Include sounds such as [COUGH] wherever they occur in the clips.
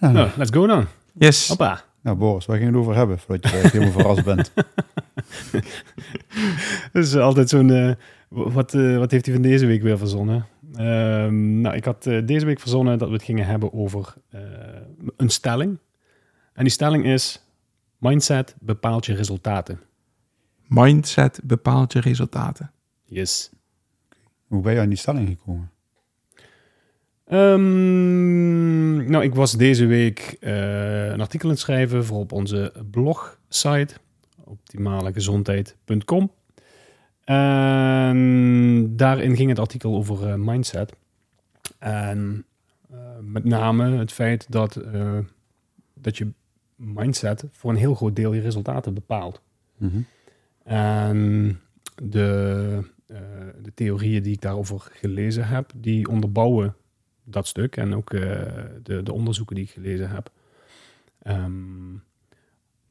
Ja, Nou, let's go dan. Yes. Hoppa. Nou Boris, waar ging je het over hebben voordat je echt helemaal verrast bent? [LAUGHS] [LAUGHS] Dat is altijd zo'n... eh, wat, eh, wat heeft hij van deze week weer verzonnen? Ehm, nou, ik had eh, deze week verzonnen dat we het gingen hebben over eh, een stelling. En die stelling is... Mindset bepaalt je resultaten. Mindset bepaalt je resultaten. Yes. Hoe ben je aan die stelling gekomen? Ehm, nou, ik was deze week eh, een artikel aan het schrijven voor op onze blogsite optimalegezondheid.com. En daarin ging het artikel over eh, mindset. En eh, met name het feit dat, dat je mindset voor een heel groot deel je resultaten bepaalt. Mhm. En de, de theorieën die ik daarover gelezen heb, die onderbouwen dat stuk. En ook eh, de, de onderzoeken die ik gelezen heb. Ehm,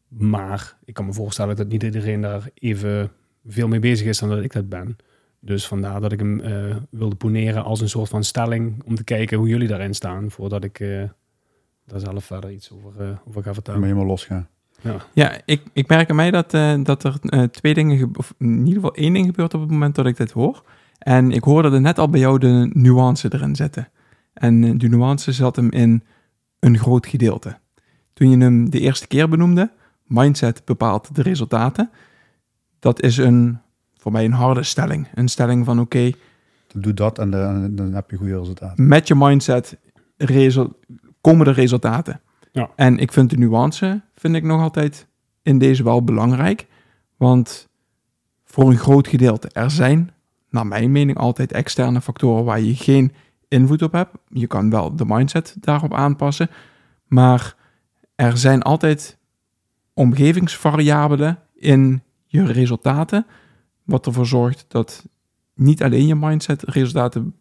maar ik kan me voorstellen dat niet iedereen daar even veel mee bezig is dan dat ik dat ben. Dus vandaar dat ik hem eh, wilde poneren als een soort van stelling om te kijken hoe jullie daarin staan, voordat ik eh, daar zelf verder iets over, over ga vertellen. je helemaal losgaan. Ja. Ja, ik, ik merk aan mij dat, eh, dat er twee dingen, of in ieder geval één ding gebeurt op het moment dat ik dit hoor. En ik hoorde er net al bij jou de nuance erin zitten. En eh, die nuance zat hem in een groot gedeelte. Toen je hem de eerste keer benoemde, mindset bepaalt de resultaten. Dat is een, voor mij een harde stelling. Een stelling van oké, Doe dat en dan, dan heb je goede resultaten. met je mindset komen de resultaten. Ja. En ik vind de nuance, vind ik nog altijd in deze wel belangrijk. Want voor een groot gedeelte, er zijn, naar mijn mening, altijd externe factoren waar je geen invloed op hebt. Je kan wel de mindset daarop aanpassen. Maar er zijn altijd omgevingsvariabelen in je resultaten. Wat ervoor zorgt dat niet alleen je mindset resultaten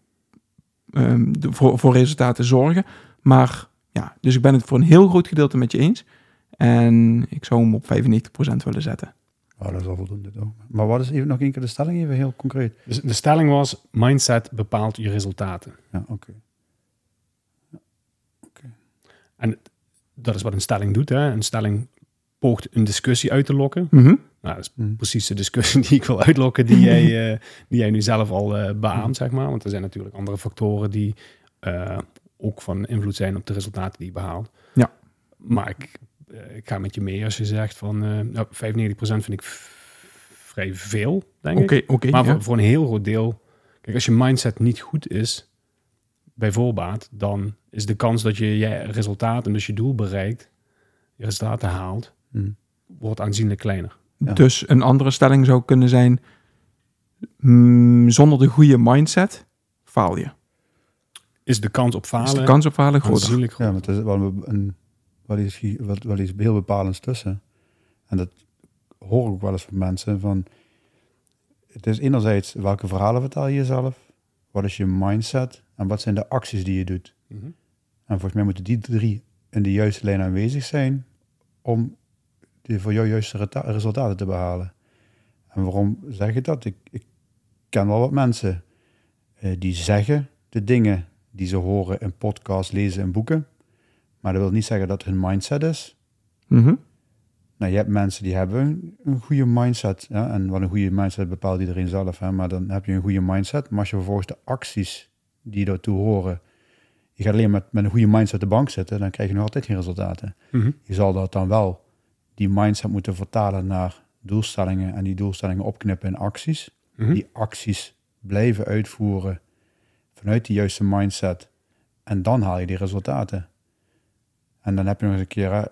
ehm, de- voor, voor resultaten zorgen. Maar ja, dus ik ben het voor een heel groot gedeelte met je eens. En ik zou hem op 95% willen zetten. Oh, dat is al voldoende toch? Maar wat is even nog een keer de stelling, even heel concreet? Dus de stelling was: mindset bepaalt je resultaten. Ja, oké. Dat is wat een stelling doet. Hè? Een stelling poogt een discussie uit te lokken. Mhm. Nou, dat is Mhm. precies de discussie [LAUGHS] die ik wil uitlokken, die jij, [LAUGHS] eh, die jij nu zelf al eh beaamt, zeg maar. Want er zijn natuurlijk andere factoren die eh, ook van invloed zijn op de resultaten die je behaalt. Ja. Maar ik, ik ga met je mee als je zegt van eh nou, 95% vind ik vrij veel, denk Oké, ik. oké. Maar ja. voor, voor een heel groot deel, kijk, als je mindset niet goed is, bij voorbaat, dan is de kans dat je je resultaat en dus je doel bereikt, je resultaten haalt, Hm. wordt aanzienlijk kleiner. Ja. Dus een andere stelling zou kunnen zijn: mm, zonder de goede mindset faal je. Is de kans op falen Is de kans op falen groter. aanzienlijk Ja, groter. maar het is wel een, wel, iets, wel, wel iets heel bepalends tussen. En dat hoor ik ook wel eens van mensen. Van, het is enerzijds welke verhalen vertel je jezelf? Wat is je mindset? En wat zijn de acties die je doet? Mhm. En volgens mij moeten die drie in de juiste lijn aanwezig zijn om die voor jou juiste resultaten te behalen. En waarom zeg ik dat? Ik, ik ken wel wat mensen eh, die zeggen de dingen die ze horen in podcasts, lezen en boeken. Maar dat wil niet zeggen dat hun mindset is. Mhm. Nou, je hebt mensen die hebben een, een goede mindset. Ja? En wat een goede mindset bepaalt iedereen zelf. Hè? Maar dan heb je een goede mindset. Maar als je vervolgens de acties die daartoe horen... Je gaat alleen met, met een goede mindset de bank zitten... dan krijg je nog altijd geen resultaten. Mhm. Je zal dat dan wel, die mindset moeten vertalen naar doelstellingen en die doelstellingen opknippen in acties. Mhm. Die acties blijven uitvoeren vanuit die juiste mindset. En dan haal je die resultaten. En dan heb je nog eens een keer, hè,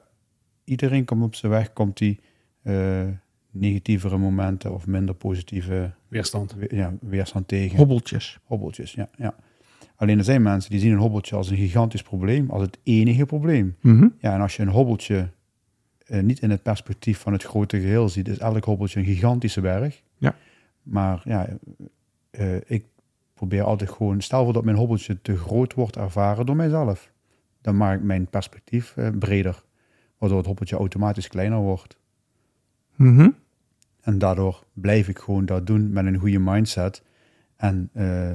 iedereen komt op zijn weg, komt die eh, negatievere momenten of minder positieve Weerstand. we- ja, weerstand tegen. Hobbeltjes. Hobbeltjes, ja, ja. Alleen er zijn mensen die zien een hobbeltje als een gigantisch probleem, als het enige probleem. Mhm. Ja, en als je een hobbeltje eh, niet in het perspectief van het grote geheel ziet, is elk hobbeltje een gigantische berg. Ja. Maar ja, eh, ik probeer altijd gewoon, stel voor dat mijn hobbeltje te groot wordt ervaren door mijzelf. Dan maak ik mijn perspectief eh, breder, waardoor het hobbeltje automatisch kleiner wordt. Mhm. En daardoor blijf ik gewoon dat doen met een goede mindset. En eh,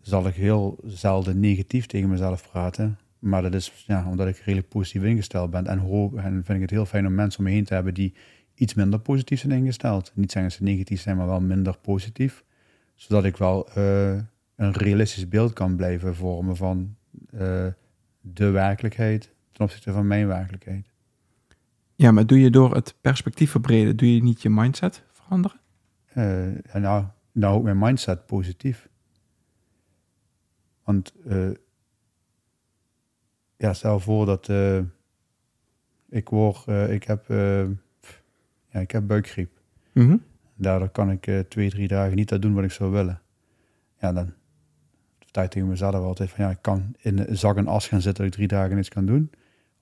zal ik heel zelden negatief tegen mezelf praten. Maar dat is ja, omdat ik redelijk positief ingesteld ben. En, hoop, en vind ik het heel fijn om mensen om me heen te hebben die iets minder positief zijn ingesteld. Niet zeggen dat ze negatief zijn, maar wel minder positief. Zodat ik wel eh, een realistisch beeld kan blijven vormen van de werkelijkheid ten opzichte van mijn werkelijkheid. Ja, maar doe je door het perspectief verbreden, doe je niet je mindset veranderen? Eh, en nou, nou ook mijn mindset positief. Want eh, ja, stel voor dat eh, ik word, ik heb, ja, ik heb buikgriep. Mhm. Daardoor kan ik twee, drie dagen niet dat doen wat ik zou willen. Ja, dan ik tegen mezelf altijd van ja, ik kan in de zak en as gaan zitten dat ik drie dagen niets kan doen.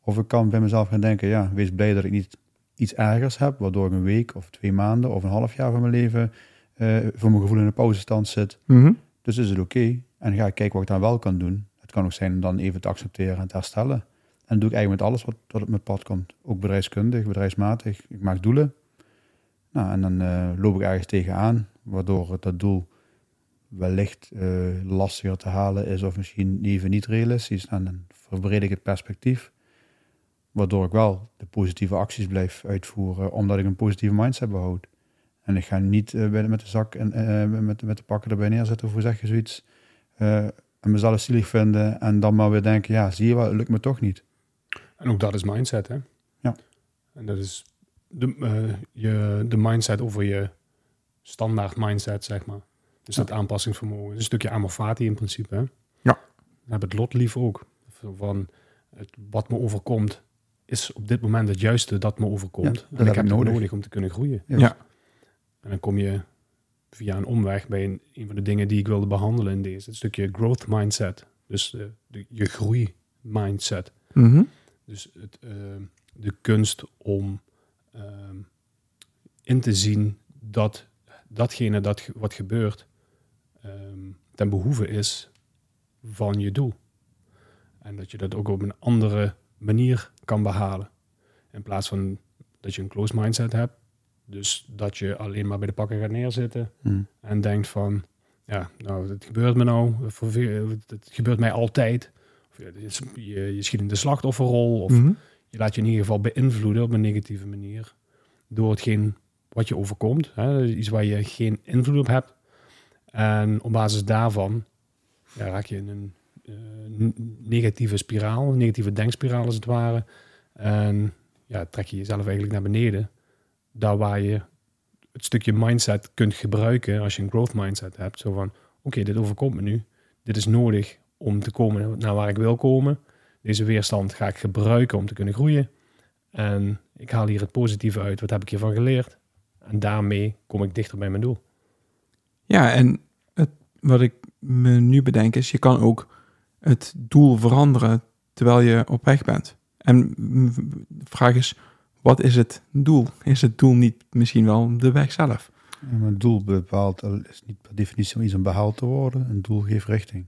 Of ik kan bij mezelf gaan denken, ja, wees blij dat ik niet iets ergers heb, waardoor ik een week of twee maanden of een half jaar van mijn leven eh, voor mijn gevoel in de pauzestand zit. Mhm. Dus is het oké. En ga ik kijken wat ik dan wel kan doen. Het kan ook zijn om dan even te accepteren en te herstellen. En dat doe ik eigenlijk met alles wat, wat op mijn pad komt. Ook bedrijfskundig, bedrijfsmatig. Ik maak doelen. Nou, en dan eh, loop ik ergens tegenaan, waardoor het dat doel wellicht eh, lastiger te halen is of misschien even niet realistisch. En dan verbreed ik het perspectief, waardoor ik wel de positieve acties blijf uitvoeren, omdat ik een positieve mindset behoud. En ik ga niet eh, met de zak en eh, met, met de pakken erbij neerzetten of hoe zeg je zoiets. en mezelf zielig vinden en dan maar weer denken, ja, zie je wel, het lukt me toch niet. En ook dat is mindset, hè? Ja. En dat is de, je, de mindset over je standaard mindset, zeg maar. Dus dat aanpassingsvermogen. Een stukje amorfati in principe, hè? Ja. We hebben het lot lief ook. Van het, wat me overkomt, is op dit moment het juiste dat me overkomt. Ja, dat en heb ik heb het nodig. nodig om te kunnen groeien. Ja. En dan kom je via een omweg bij een, een van de dingen die ik wilde behandelen in deze. Het stukje growth mindset. Dus eh, de, je groei mindset. Mhm. Dus het, eh, de kunst om ehm, in te zien dat datgene dat, wat gebeurt ten behoeve is van je doel. En dat je dat ook op een andere manier kan behalen. In plaats van dat je een closed mindset hebt. Dus dat je alleen maar bij de pakken gaat neerzitten Hm. en denkt van, ja, nou, het gebeurt me nou, het gebeurt mij altijd. Of je, je schiet in de slachtofferrol, of Mhm. je laat je in ieder geval beïnvloeden op een negatieve manier door hetgeen wat je overkomt. Hè, iets waar je geen invloed op hebt. En op basis daarvan ja, raak je in een eh, negatieve spiraal, een negatieve denkspiraal als het ware. En ja, trek je jezelf eigenlijk naar beneden. Daar waar je het stukje mindset kunt gebruiken als je een growth mindset hebt. Zo van, oké, dit overkomt me nu. Dit is nodig om te komen naar waar ik wil komen. Deze weerstand ga ik gebruiken om te kunnen groeien. En ik haal hier het positieve uit. Wat heb ik hiervan geleerd? En daarmee kom ik dichter bij mijn doel. Ja, en het, wat ik me nu bedenk is, je kan ook het doel veranderen terwijl je op weg bent. En mm, de vraag is, wat is het doel? Is het doel niet misschien wel de weg zelf? Ja, maar doel bepaalt, is niet per definitie om iets om behaald te worden. Een doel geeft richting.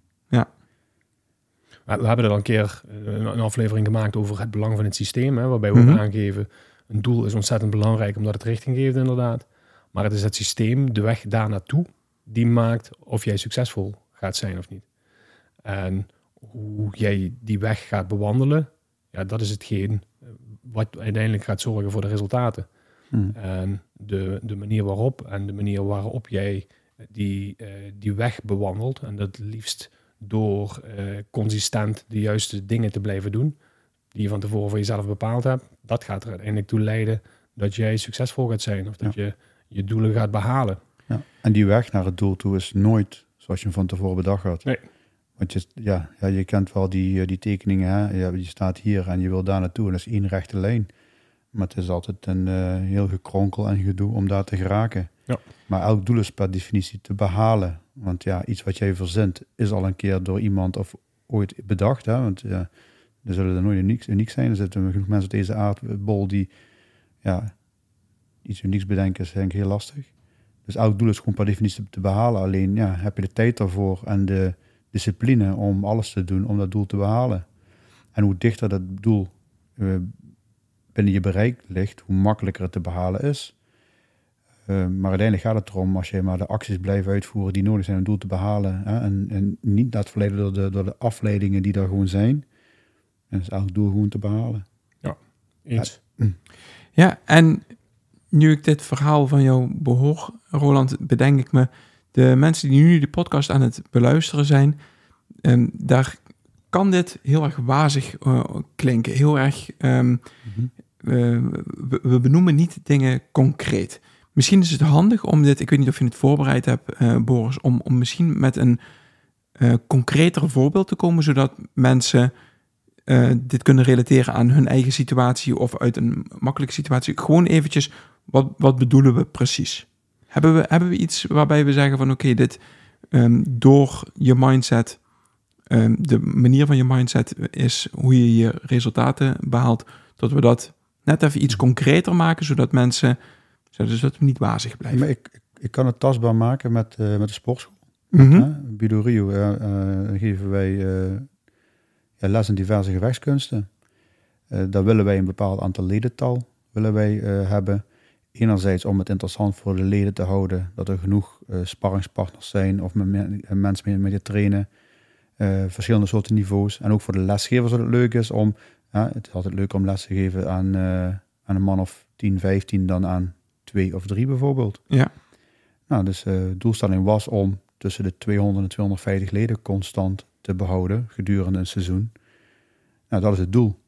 Maar We hebben er al een keer eh, een aflevering gemaakt over het belang van het systeem. Hè, waarbij we ook aangeven, een doel is ontzettend belangrijk omdat het richting geeft inderdaad. Maar het is het systeem, de weg daar naartoe, die maakt of jij succesvol gaat zijn of niet. En hoe jij die weg gaat bewandelen, ja, dat is hetgeen eh, wat uiteindelijk gaat zorgen voor de resultaten. Hm. En de, de manier waarop en de manier waarop jij die, eh, die weg bewandelt. En dat liefst door eh, consistent de juiste dingen te blijven doen. Die je van tevoren voor jezelf bepaald hebt. Dat gaat er uiteindelijk toe leiden dat jij succesvol gaat zijn of dat je je doelen gaat behalen. Ja. En die weg naar het doel toe is nooit zoals je hem van tevoren bedacht had. Nee. Want je, ja, ja, je kent wel die, eh, die tekeningen. Hè? Ja, je staat hier en je wil daar naartoe. En dat is één rechte lijn. Maar het is altijd een eh, heel gekronkel en gedoe om daar te geraken. Ja. Maar elk doel is per definitie te behalen. Want ja, iets wat jij verzint is al een keer door iemand of ooit bedacht. Hè? Want ja, er zullen er nooit uniek, uniek zijn. Er zitten genoeg mensen op deze aardbol die ja, iets unieks bedenken. is denk ik heel lastig. Dus elk doel is gewoon per definitie te behalen. Alleen ja, heb je de tijd daarvoor en de discipline om alles te doen om dat doel te behalen. En hoe dichter dat doel uh, binnen je bereik ligt, hoe makkelijker het te behalen is. Uh, maar uiteindelijk gaat het erom, als je maar de acties blijft uitvoeren die nodig zijn om het doel te behalen. Hè, en, en, niet dat verleden door de, door de afleidingen die er gewoon zijn. En is elk doel gewoon te behalen. Ja, eens. Ja, ja en nu ik dit verhaal van jou behoor, Roland, bedenk ik me, de mensen die nu de podcast aan het beluisteren zijn, um, daar kan dit heel erg wazig uh, klinken. Heel erg, um, mm -hmm. uh, we, we, benoemen niet dingen concreet. Misschien is het handig om dit, ik weet niet of je het voorbereid hebt, uh, Boris, om, om misschien met een concreter voorbeeld te komen, zodat mensen dit kunnen relateren aan hun eigen situatie of uit een makkelijke situatie. Gewoon eventjes wat, wat bedoelen we precies? Hebben we, hebben we iets waarbij we zeggen van oké, dit um, door je mindset, um, de manier van je mindset is hoe je je resultaten behaalt, dat we dat net even iets concreter maken, zodat mensen, dus dat we niet wazig blijven. Maar ik, ik kan het tastbaar maken met, uh, met de sportschool. Mm -hmm. uh, Bido Rio uh, geven wij ja, les in diverse gevechtskunsten. daar willen wij een bepaald aantal ledental willen wij, hebben enerzijds om het interessant voor de leden te houden, dat er genoeg uh, sparringspartners zijn of met, mensen mee, je trainen, uh, verschillende soorten niveaus. En ook voor de lesgevers dat het leuk is om, uh, het is altijd leuk om les te geven aan, eh, aan een man of 10, 15 dan aan twee of drie bijvoorbeeld. Ja. Nou, dus de doelstelling was om tussen de 200 en 250 leden constant te behouden gedurende een seizoen. Nou, dat is het doel.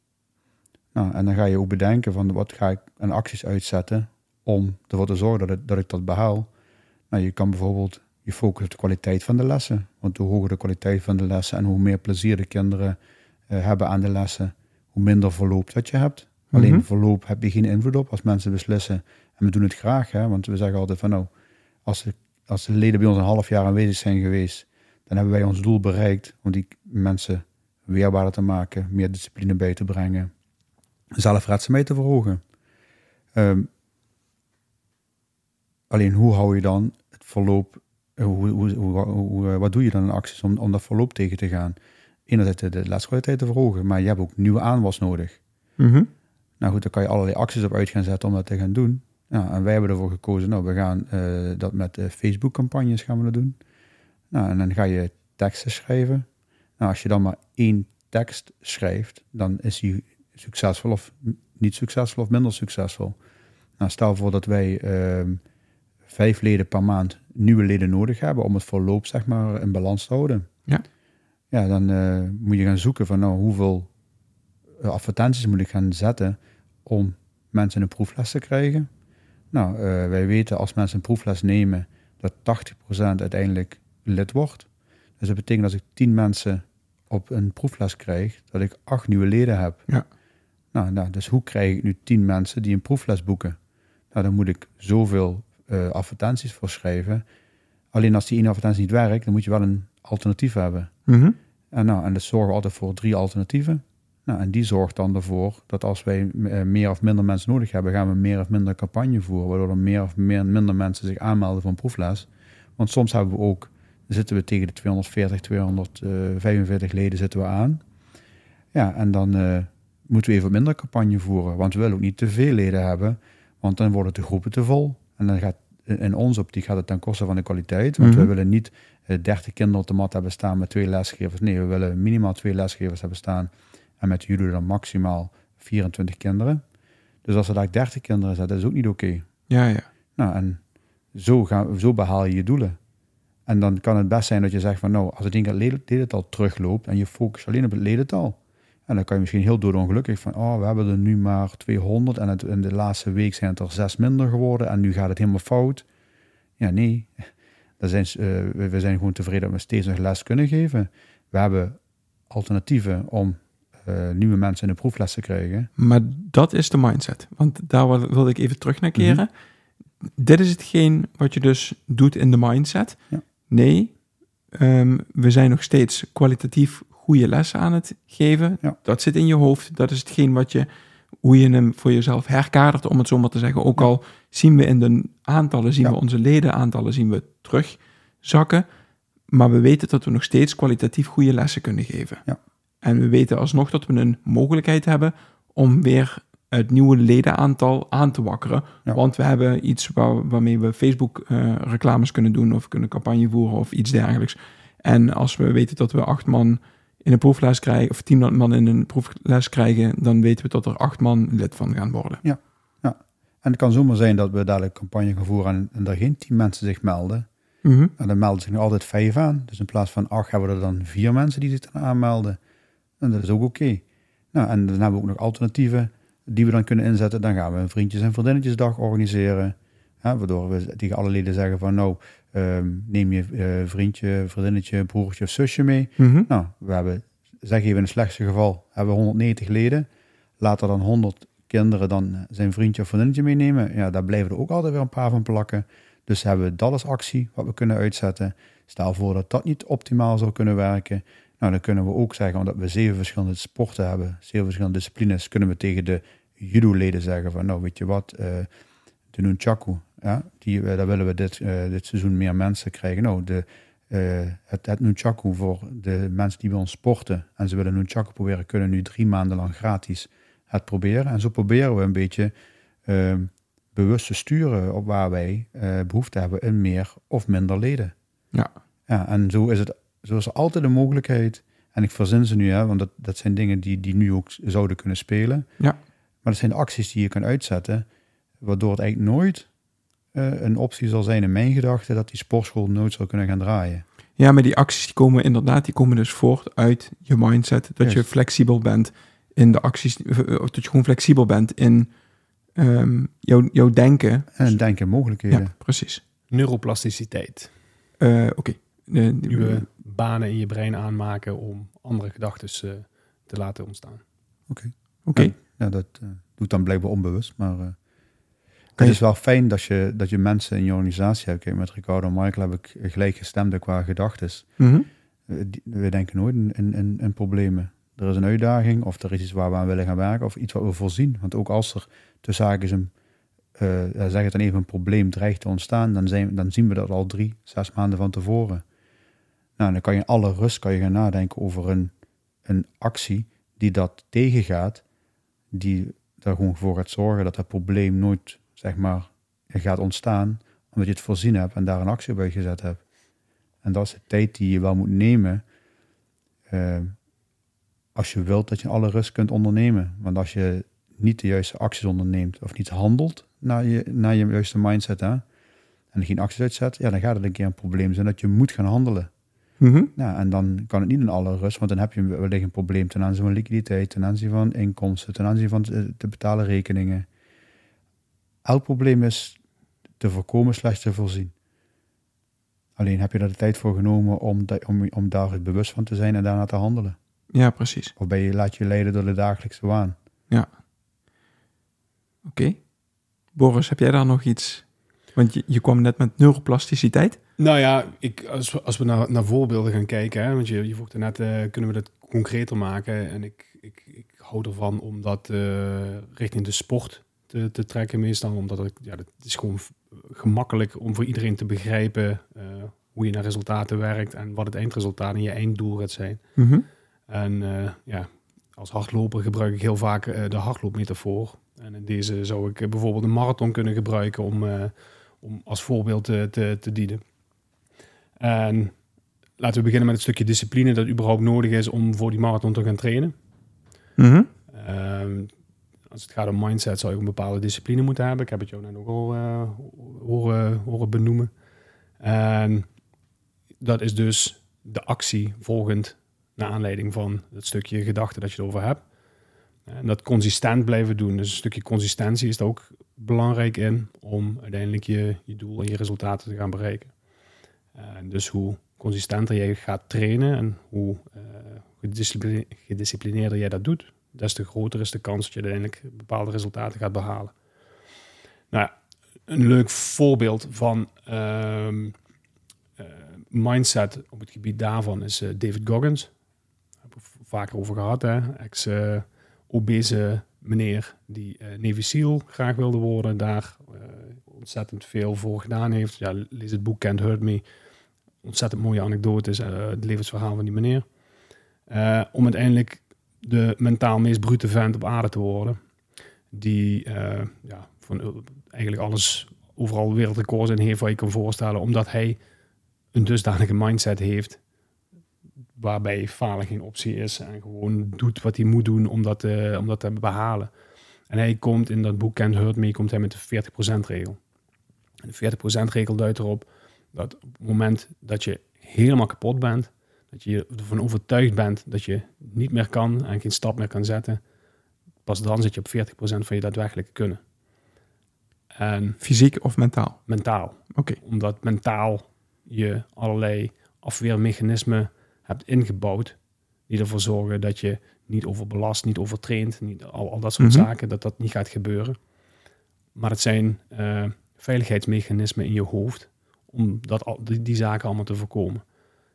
Nou, en dan ga je ook bedenken van wat ga ik aan acties uitzetten om ervoor te zorgen dat, het, dat ik dat behaal. Nou, je kan bijvoorbeeld je focussen op de kwaliteit van de lessen. Want hoe hoger de kwaliteit van de lessen en hoe meer plezier de kinderen uh, hebben aan de lessen, hoe minder verloop dat je hebt. Mm -hmm. Alleen verloop heb je geen invloed op als mensen beslissen. En we doen het graag, hè, want we zeggen altijd van nou, als de, als de leden bij ons een half jaar aanwezig zijn geweest, dan hebben wij ons doel bereikt om die mensen weerbaarder te maken, meer discipline bij te brengen, zelfredzaamheid te verhogen. Um, Alleen hoe hou je dan het verloop, hoe, hoe, hoe, wat doe je dan in acties om, om dat verloop tegen te gaan? Enerzijds de, de leskwaliteit te verhogen, maar je hebt ook nieuwe aanwas nodig. Mm -hmm. Nou goed, daar kan je allerlei acties op uit gaan zetten om dat te gaan doen. Nou, en wij hebben ervoor gekozen, nou, we gaan uh, dat met uh, Facebook-campagnes gaan we dat doen. Nou, en dan ga je teksten schrijven. Nou, als je dan maar één tekst schrijft, dan is die succesvol of niet succesvol of minder succesvol. Nou, stel voor dat wij uh, vijf leden per maand nieuwe leden nodig hebben om het verloop zeg maar in balans te houden. Ja. Ja, dan uh, moet je gaan zoeken van nou hoeveel uh, advertenties moet ik gaan zetten om mensen een proefles te krijgen. Nou, uh, wij weten als mensen een proefles nemen dat 80% uiteindelijk lid wordt. Dus dat betekent als ik 10 mensen op een proefles krijg, dat ik acht nieuwe leden heb. Ja. Nou, nou, dus hoe krijg ik nu 10 mensen die een proefles boeken? Nou, dan moet ik zoveel uh, advertenties voor schrijven. Alleen als die ene advertentie niet werkt, dan moet je wel een alternatief hebben. Mm -hmm. En, nou, en dat zorgen we altijd voor drie alternatieven. Nou, en die zorgt dan ervoor dat als wij uh, meer of minder mensen nodig hebben, gaan we meer of minder campagne voeren, waardoor er meer of meer, minder mensen zich aanmelden voor een proefles. Want soms hebben we ook, zitten we tegen de 240, 245 leden zitten we aan. Ja, en dan uh, moeten we even minder campagne voeren, want we willen ook niet te veel leden hebben, want dan worden de groepen te vol. En dan gaat in onze optiek gaat het ten koste van de kwaliteit. Want we willen niet uh, 30 kinderen op de mat hebben staan met twee lesgevers. Nee, we willen minimaal twee lesgevers hebben staan. En met jullie dan maximaal 24 kinderen. Dus als er daar 30 kinderen zijn, dat is ook niet oké. Okay. Ja, ja. Nou, en zo, gaan, zo behaal je je doelen. En dan kan het best zijn dat je zegt van nou, als het ding het ledental terugloopt en je focust alleen op het ledental. En dan kan je misschien heel doodongelukkig van, oh, we hebben er nu maar 200 en het, in de laatste week zijn het er zes minder geworden en nu gaat het helemaal fout. Ja, nee. [LAUGHS] Dat zijn, uh, we zijn gewoon tevreden dat we steeds nog les kunnen geven. We hebben alternatieven om uh, nieuwe mensen in de proefles te krijgen. Maar dat is de mindset. Want daar wilde ik even terug naar keren. Mhm. Dit is hetgeen wat je dus doet in de mindset. Ja. Nee, um, we zijn nog steeds kwalitatief goede lessen aan het geven. Ja. Dat zit in je hoofd. Dat is hetgeen wat je, hoe je hem voor jezelf herkadert, om het zo maar te zeggen. Ook al zien we in de aantallen, zien we onze ledenaantallen, zien we terugzakken. Maar we weten dat we nog steeds kwalitatief goede lessen kunnen geven. Ja. En we weten alsnog dat we een mogelijkheid hebben om weer het nieuwe ledenaantal aan te wakkeren. Want we hebben iets waar, waarmee we Facebook uh, reclames kunnen doen of kunnen campagne voeren of iets dergelijks. En als we weten dat we acht man in een proefles krijgen, of tien man in een proefles krijgen, dan weten we dat er acht man lid van gaan worden. Ja, ja. En het kan zomaar zijn dat we dadelijk campagne gaan voeren en, en er geen tien mensen zich melden. Mm En dan melden zich nog altijd vijf aan. Dus in plaats van acht hebben we er dan vier mensen die zich dan aanmelden. En dat is ook oké. Nou, en dan hebben we ook nog alternatieven die we dan kunnen inzetten. Dan gaan we een vriendjes- en vriendinnetjesdag organiseren. waardoor we tegen alle leden zeggen van nou, ehm, neem je uh, vriendje, vriendinnetje, broertje of zusje mee. Mhm. Nou, we hebben, zeg even in het slechtste geval, hebben we 190 leden. Laat er dan 100 kinderen dan zijn vriendje of vriendinnetje meenemen. Ja, daar blijven er ook altijd weer een paar van plakken. Dus hebben we dat als actie wat we kunnen uitzetten. Stel voor dat dat niet optimaal zou kunnen werken. Nou, dan kunnen we ook zeggen, omdat we zeven verschillende sporten hebben, zeven verschillende disciplines, kunnen we tegen de judo-leden zeggen van, nou, weet je wat, uh, de nunchaku, ja, die, uh, daar willen we dit, uh, dit seizoen meer mensen krijgen. Nou, de, het, het nunchaku voor de mensen die bij ons sporten en ze willen nunchaku proberen, kunnen nu drie maanden lang gratis het proberen. En zo proberen we een beetje ehm, bewust te sturen op waar wij behoefte hebben in meer of minder leden. Ja. ja en zo is het zo is er altijd een mogelijkheid. En ik verzin ze nu, hè, want dat, dat zijn dingen die, die nu ook zouden kunnen spelen. Ja. Maar dat zijn acties die je kan uitzetten, waardoor het eigenlijk nooit uh, een optie zal zijn in mijn gedachten dat die sportschool nooit zou kunnen gaan draaien. Ja, maar die acties die komen inderdaad, die komen dus voort uit je mindset. Dat je flexibel bent in de acties, of dat je gewoon flexibel bent in um, jouw, jouw denken. En denken mogelijkheden. Ja, precies. Neuroplasticiteit. Uh, Oké. Okay. Uh, Nieuwe banen in je brein aanmaken om andere gedachten uh, te laten ontstaan. Oké. Oké. Ja, ja, dat uh, doet dan blijkbaar onbewust, maar uh, het is wel fijn dat je, dat je mensen in je organisatie hebt. Kijk, met Ricardo en Michael heb ik gelijk gestemd qua gedachten. Mm -hmm. we denken nooit in, in, in, problemen. Er is een uitdaging of er is iets waar we aan willen gaan werken of iets wat we voorzien. Want ook als er tussen haakjes een, zeg het dan even, een probleem dreigt te ontstaan, dan, zijn, dan zien we dat al drie, zes maanden van tevoren. Nou, dan kan je in alle rust kan je gaan nadenken over een, een actie die dat tegengaat, die er gewoon voor gaat zorgen dat het probleem nooit, zeg maar, gaat ontstaan, omdat je het voorzien hebt en daar een actie bij gezet hebt. En dat is de tijd die je wel moet nemen uh, als je wilt dat je alle rust kunt ondernemen. Want als je niet de juiste acties onderneemt of niet handelt naar je, naar je juiste mindset hè, en geen acties uitzet, ja, dan gaat het een keer een probleem zijn dat je moet gaan handelen. Mm -hmm. Nou, en dan kan het niet in alle rust, want dan heb je wellicht een probleem ten aanzien van liquiditeit, ten aanzien van inkomsten, ten aanzien van te, te betalen rekeningen. Elk probleem is te voorkomen slechts te voorzien. Alleen heb je er de tijd voor genomen om, om, om daar bewust van te zijn en daarna te handelen. Ja, precies. Of ben je, laat je leiden door de dagelijkse waan. Ja. Oké. Boris, heb jij daar nog iets? Want je, je kwam net met neuroplasticiteit. Nou ja, ik, als, we, als we naar, naar voorbeelden gaan kijken, hè, want je, je vroeg net, uh, kunnen we dat concreter maken? En ik, ik, ik hou ervan om dat uh, richting de sport te, te trekken meestal, omdat het, ja, het is gewoon gemakkelijk om voor iedereen te begrijpen uh, hoe je naar resultaten werkt en wat het eindresultaat en je einddoel gaat zijn. Mm -hmm. En ja, als hardloper gebruik ik heel vaak de hardloopmetafoor. En in deze zou ik bijvoorbeeld een marathon kunnen gebruiken om, om als voorbeeld te, te dienen. En laten we beginnen met het stukje discipline dat überhaupt nodig is om voor die marathon te gaan trainen. Mm -hmm. um, als het gaat om mindset zou je een bepaalde discipline moeten hebben. Ik heb het jou net ook al uh, horen, horen benoemen. En dat is dus de actie volgend Naar aanleiding van het stukje gedachte dat je erover hebt. En dat consistent blijven doen. Dus een stukje consistentie is er ook belangrijk in om uiteindelijk je, je doel en je resultaten te gaan bereiken. En dus hoe consistenter jij gaat trainen en hoe gediscipline- gedisciplineerder jij dat doet, des te groter is de kans dat je uiteindelijk bepaalde resultaten gaat behalen. Nou een leuk voorbeeld van ehm, eh, mindset op het gebied daarvan is eh, David Goggins. Daar heb ik vaker over gehad, hè? ex-obese meneer die Navy SEAL graag wilde worden, daar ontzettend veel voor gedaan heeft. Ja, lees het boek Can't Hurt Me. Ontzettend mooie anekdotes, het levensverhaal van die meneer. om uiteindelijk de mentaal meest brute vent op aarde te worden. Die uh, ja, van eigenlijk alles overal wereldrecords in heeft wat je kan voorstellen. Omdat hij een dusdanige mindset heeft waarbij falen geen optie is. En gewoon doet wat hij moet doen om dat, om dat te behalen. En hij komt in dat boek Can't Hurt Me, komt hij met de 40% regel. De 40% regel duidt erop dat op het moment dat je helemaal kapot bent, dat je ervan overtuigd bent dat je niet meer kan en geen stap meer kan zetten. Pas dan zit je op 40% van je daadwerkelijke kunnen. En Fysiek of mentaal? Mentaal. Oké. Omdat mentaal je allerlei afweermechanismen hebt ingebouwd die ervoor zorgen dat je niet overbelast, niet overtraind, niet, al, al dat soort Mhm. zaken, dat dat niet gaat gebeuren. Maar het zijn eh, veiligheidsmechanismen in je hoofd om dat, al, die, die zaken allemaal te voorkomen.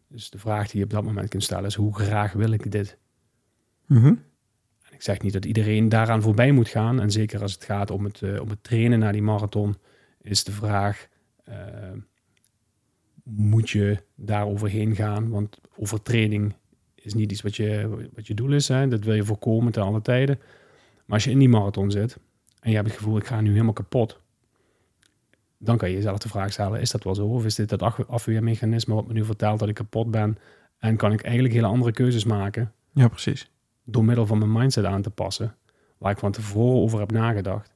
Dus de vraag die je op dat moment kunt stellen is: hoe graag wil ik dit? Mhm. En ik zeg niet dat iedereen daaraan voorbij moet gaan. En zeker als het gaat om het, eh, om het trainen naar die marathon, is de vraag: eh, moet je daar overheen gaan? Want overtraining is niet iets wat je, wat je doel is. Hè? Dat wil je voorkomen ten alle tijden. Maar als je in die marathon zit en je hebt het gevoel: ik ga nu helemaal kapot. Dan kan je jezelf de vraag stellen: is dat wel zo? Of is dit dat af- afweermechanisme wat me nu vertelt dat ik kapot ben? En kan ik eigenlijk hele andere keuzes maken Ja, precies. door middel van mijn mindset aan te passen, waar ik van tevoren over heb nagedacht,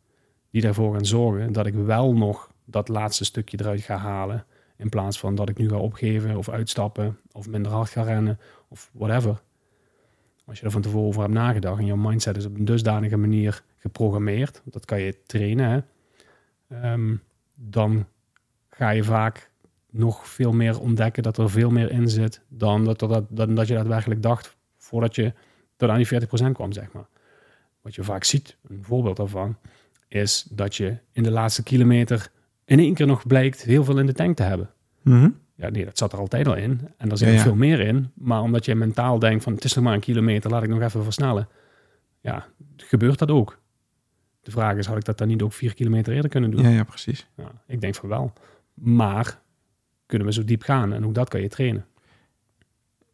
die ervoor gaan zorgen dat ik wel nog dat laatste stukje eruit ga halen, in plaats van dat ik nu ga opgeven of uitstappen of minder hard ga rennen of whatever. Als je er van tevoren over hebt nagedacht en jouw mindset is op een dusdanige manier geprogrammeerd, dat kan je trainen, hè, ehm, dan ga je vaak nog veel meer ontdekken dat er veel meer in zit dan dat, dat, dan dat je daadwerkelijk dacht voordat je tot aan die 40% kwam, zeg maar. Wat je vaak ziet, een voorbeeld daarvan, is dat je in de laatste kilometer in één keer nog blijkt heel veel in de tank te hebben. Mhm. Ja, nee, dat zat er altijd al in. En daar zit Ja, ja. veel meer in. Maar omdat je mentaal denkt van het is nog maar een kilometer, laat ik nog even versnellen. Ja, gebeurt dat ook. De vraag is, had ik dat dan niet ook vier kilometer eerder kunnen doen? Ja, ja, precies. Ja, ik denk van wel. Maar kunnen we zo diep gaan? En ook dat kan je trainen.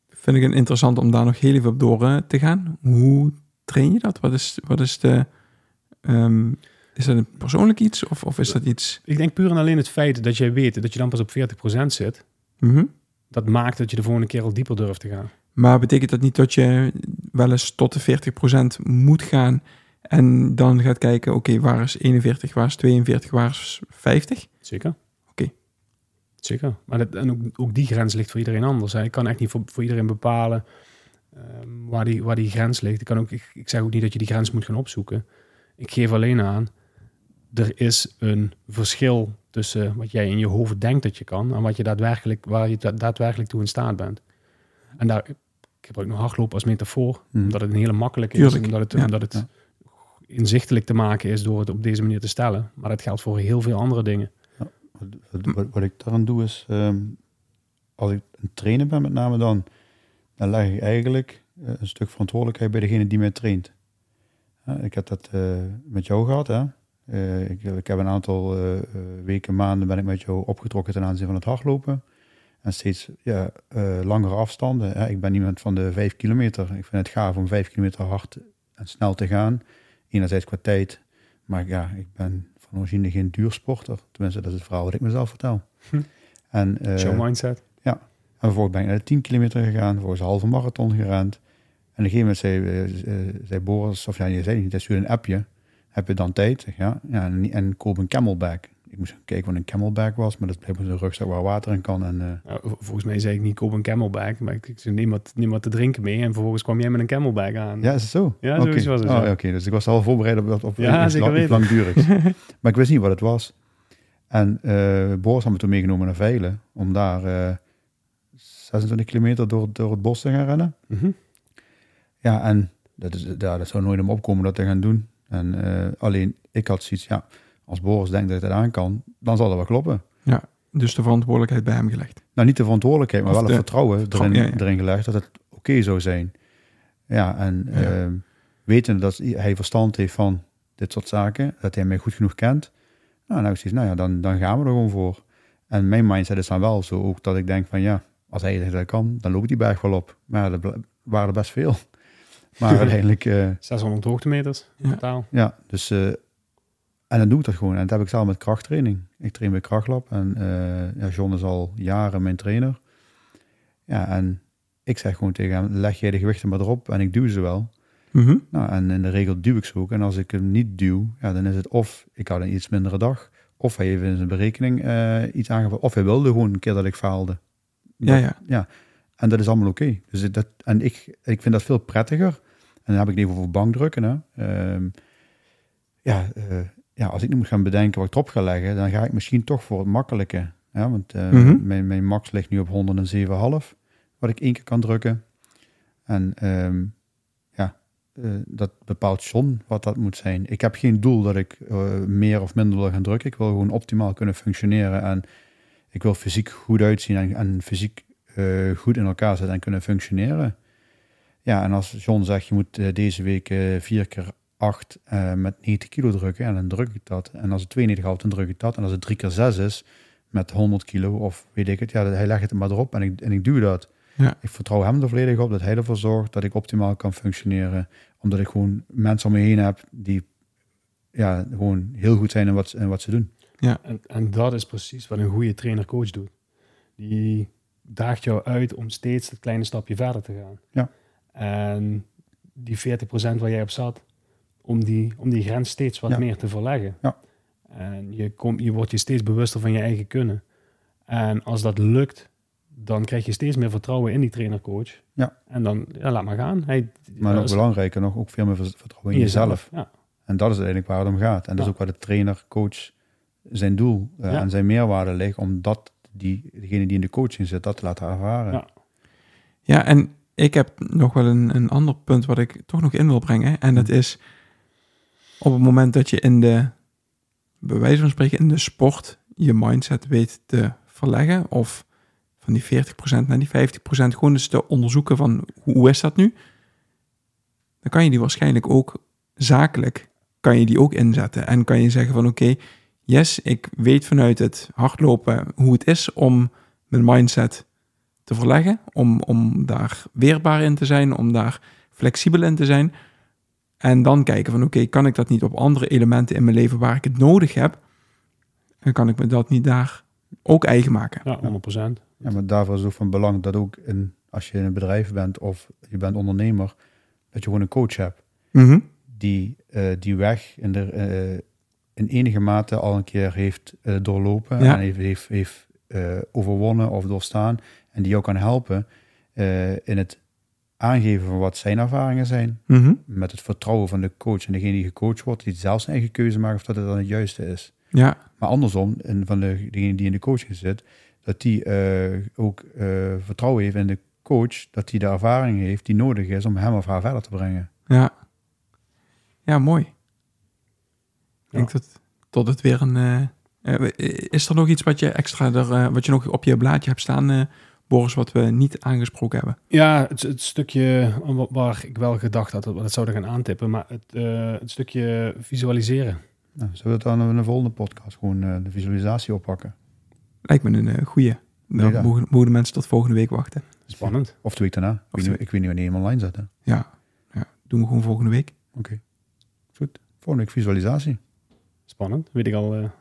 Vind ik het interessant om daar nog heel even op door eh, te gaan. Hoe train je dat? Wat is, wat is de... ehm, is dat een persoonlijk iets of, of is dat iets... Ik denk puur en alleen het feit dat jij weet dat je dan pas op 40% zit, Mhm. dat maakt dat je de volgende keer al dieper durft te gaan. Maar betekent dat niet dat je wel eens tot de 40% moet gaan en dan gaat kijken, oké, waar is 41, waar is 42, waar is 50? Zeker. Oké. Zeker. Maar dat, en ook, ook die grens ligt voor iedereen anders. Hè. Ik kan echt niet voor, voor iedereen bepalen ehm, waar, die, waar die grens ligt. Ik, kan ook, ik, ik zeg ook niet dat je die grens moet gaan opzoeken. Ik geef alleen aan, er is een verschil tussen wat jij in je hoofd denkt dat je kan en wat je daadwerkelijk, waar je da- daadwerkelijk toe in staat bent. En daar, ik gebruik nog hardlopen als metafoor, Hmm. omdat het een hele makkelijke Tuurlijk, is. Omdat het, ja. omdat het Ja. Inzichtelijk te maken is door het op deze manier te stellen. Maar dat geldt voor heel veel andere dingen. Wat, wat, wat, ik daaraan doe is, ehm, als ik een trainer ben met name dan, dan leg ik eigenlijk eh, een stuk verantwoordelijkheid bij degene die mij traint. Ik heb dat eh, met jou gehad. Hè? Eh, ik, ik heb een aantal weken, maanden ben ik met jou opgetrokken ten aanzien van het hardlopen. En steeds ja, langere afstanden. Hè? Ik ben iemand van de vijf kilometer. Ik vind het gaaf om vijf kilometer hard en snel te gaan. Enerzijds qua tijd. Maar ja, ik ben van origine geen duursporter. Tenminste, dat is het verhaal wat ik mezelf vertel. Hm. En, eh, Show mindset. en vervolgens ben ik naar de 10 kilometer gegaan. Vervolgens een halve marathon gerend. En op een gegeven moment zei, eh, zei Boris, of ja, je zei niet, dat stuurde een appje. Heb je dan tijd? Ja. ja en, en koop een camelback. Ik moest kijken wat een camelback was, maar dat blijkbaar een rugzak waar water in kan. En, eh, Nou, volgens mij zei ik niet, koop een camelback. Maar ik, ik zei, neem wat, neem wat te drinken mee. En vervolgens kwam jij met een camelback aan. ja, is het zo? Ja, zoiets was het, Oh. Oké, dus ik was al voorbereid op, op Ja, iets, lang, langdurigs. [LAUGHS] maar ik wist niet wat het was. En eh Boris had me toen meegenomen naar Veilen, om daar eh 26 kilometer door, door het bos te gaan rennen. Mhm. Ja, en dat, is, ja, dat zou nooit om opkomen dat te gaan doen. En eh, alleen, ik had zoiets, ja, als Boris denkt dat ik dat aan kan, dan zal dat wel kloppen. Dus de verantwoordelijkheid bij hem gelegd. Nou, niet de verantwoordelijkheid, maar Of wel het vertrouwen erin, ja, ja. erin gelegd dat het oké zou zijn. Ja, en Ja. ehm, wetende dat hij verstand heeft van dit soort zaken, dat hij mij goed genoeg kent, nou, nou, zoiets, nou ja, dan, dan gaan we er gewoon voor. En mijn mindset is dan wel zo ook dat ik denk van ja, als hij zegt dat kan, dan loopt die berg wel op. Maar ja, er waren er best veel. [LAUGHS] Maar [LAUGHS] uiteindelijk, eh, 600 hoogtemeters in Ja. totaal. ja, dus eh, en dan doe ik dat gewoon. En dat heb ik zelf met krachttraining. Ik train bij Krachtlab en eh ja, John is al jaren mijn trainer. Ja, en ik zeg gewoon tegen hem, leg jij de gewichten maar erop en ik duw ze wel. Mhm. Nou, en in de regel duw ik ze ook. En als ik hem niet duw, ja, dan is het of ik had een iets mindere dag, of hij heeft in zijn berekening eh, iets aangevuld, of hij wilde gewoon een keer dat ik faalde. Ja, Dat- ja. En dat is allemaal oké. Dus dat, en ik, ik vind dat veel prettiger. En dan heb ik het even over bankdrukken. Hè. Ehm, ja, eh, ja, als ik nu moet gaan bedenken wat ik erop ga leggen, dan ga ik misschien toch voor het makkelijke. Ja, want eh, Mhm. mijn, mijn max ligt nu op 107,5, wat ik één keer kan drukken. En ehm, ja, eh, dat bepaalt John wat dat moet zijn. Ik heb geen doel dat ik eh, meer of minder wil gaan drukken. Ik wil gewoon optimaal kunnen functioneren. En ik wil fysiek goed uitzien en, en fysiek goed in elkaar zitten en kunnen functioneren. Ja, en als John zegt, je moet deze week vier keer acht eh, met 90 kilo drukken, en dan druk ik dat. En als het 92 houdt, dan druk ik dat. En als het drie keer zes is, met 100 kilo of weet ik het, ja, hij legt het er maar erop en ik, en ik duw dat. Ja. Ik vertrouw hem er volledig op dat hij ervoor zorgt dat ik optimaal kan functioneren. Omdat ik gewoon mensen om me heen heb die ja, gewoon heel goed zijn in wat, in wat ze doen. En, en dat is precies wat een goede trainer-coach doet. Die daagt jou uit om steeds dat kleine stapje verder te gaan. Ja. En die 40% waar jij op zat, om die, om die grens steeds wat Ja. meer te verleggen. Ja. En je, komt je wordt je steeds bewuster van je eigen kunnen. En als dat lukt, dan krijg je steeds meer vertrouwen in die trainer-coach. Ja. En dan, ja, laat maar gaan. Hij, Maar nog belangrijker nog, ook veel meer vertrouwen in jezelf. Ja. En dat is uiteindelijk waar het om gaat. En dat is ook waar de trainer, coach, zijn doel eh, Ja. en zijn meerwaarde ligt. Om dat, die, degene die in de coaching zit, dat te laten ervaren. Ja. Ja, en ik heb nog wel een, een ander punt wat ik toch nog in wil brengen. En dat Hm. is op het moment dat je in de, bij wijze van spreken, in de sport je mindset weet te verleggen. Of van die 40% naar die 50% gewoon eens te onderzoeken van hoe, is dat nu? Dan kan je die waarschijnlijk ook zakelijk, kan je die ook inzetten. En kan je zeggen van oké, yes, ik weet vanuit het hardlopen hoe het is om mijn mindset te verleggen, om, om daar weerbaar in te zijn, om daar flexibel in te zijn. En dan kijken van oké, kan ik dat niet op andere elementen in mijn leven waar ik het nodig heb? En kan ik me dat niet daar ook eigen maken? ja, 100%. Ja, maar daarvoor is het ook van belang dat ook in, als je in een bedrijf bent of je bent ondernemer, dat je gewoon een coach hebt Mhm. die eh, die weg in, de, eh, in enige mate al een keer heeft eh, doorlopen Ja. en heeft, heeft, heeft eh, overwonnen of doorstaan en die jou kan helpen eh, in het aangeven van wat zijn ervaringen zijn, Mhm. met het vertrouwen van de coach en degene die gecoacht wordt, die zelf zijn eigen keuze maakt of dat het dan het juiste is. Ja, Maar andersom, en van de, degene die in de coaching zit, dat die eh, ook eh, vertrouwen heeft in de coach, dat hij de ervaring heeft die nodig is om hem of haar verder te brengen. ja. Ja, mooi. Ik Ja. denk dat, dat het weer een... eh, is er nog iets wat je extra er, wat je nog op je blaadje hebt staan, eh, Boris, wat we niet aangesproken hebben? Ja, het, het stukje wa- waar ik wel gedacht had dat we dat zouden gaan aantippen, maar het, eh, het stukje visualiseren. Nou, zullen we het dan in de volgende podcast gewoon eh, de visualisatie oppakken? Lijkt me een eh, goeie. Dan Ja. mogen, mogen de mensen tot volgende week wachten. Spannend. Of twee week daarna. Ik, weet, niet, ik weet niet wanneer je hem online zet. hè. Ja, ja, doen we gewoon volgende week. Oké. Goed. Volgende week visualisatie. Spannend. Weet ik al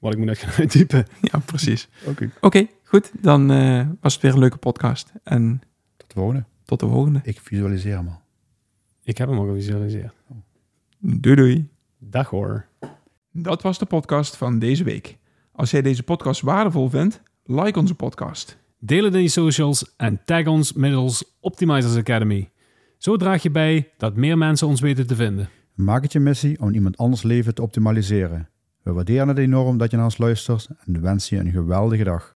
wat ik moet uit gaan uittypen. Ja, precies. Oké. Oké, goed. Dan eh, was het weer een leuke podcast. En Tot de volgende. tot de volgende. Ik visualiseer hem al. Ik heb hem al gevisualiseerd. Doei doei. Dag hoor. Dat was de podcast van deze week. Als jij deze podcast waardevol vindt, like onze podcast. Deel het in je socials en tag ons middels Optimizers Academy. Zo draag je bij dat meer mensen ons weten te vinden. Maak het je missie om iemand anders leven te optimaliseren. We waarderen het enorm dat je naar ons luistert en wensen je een geweldige dag.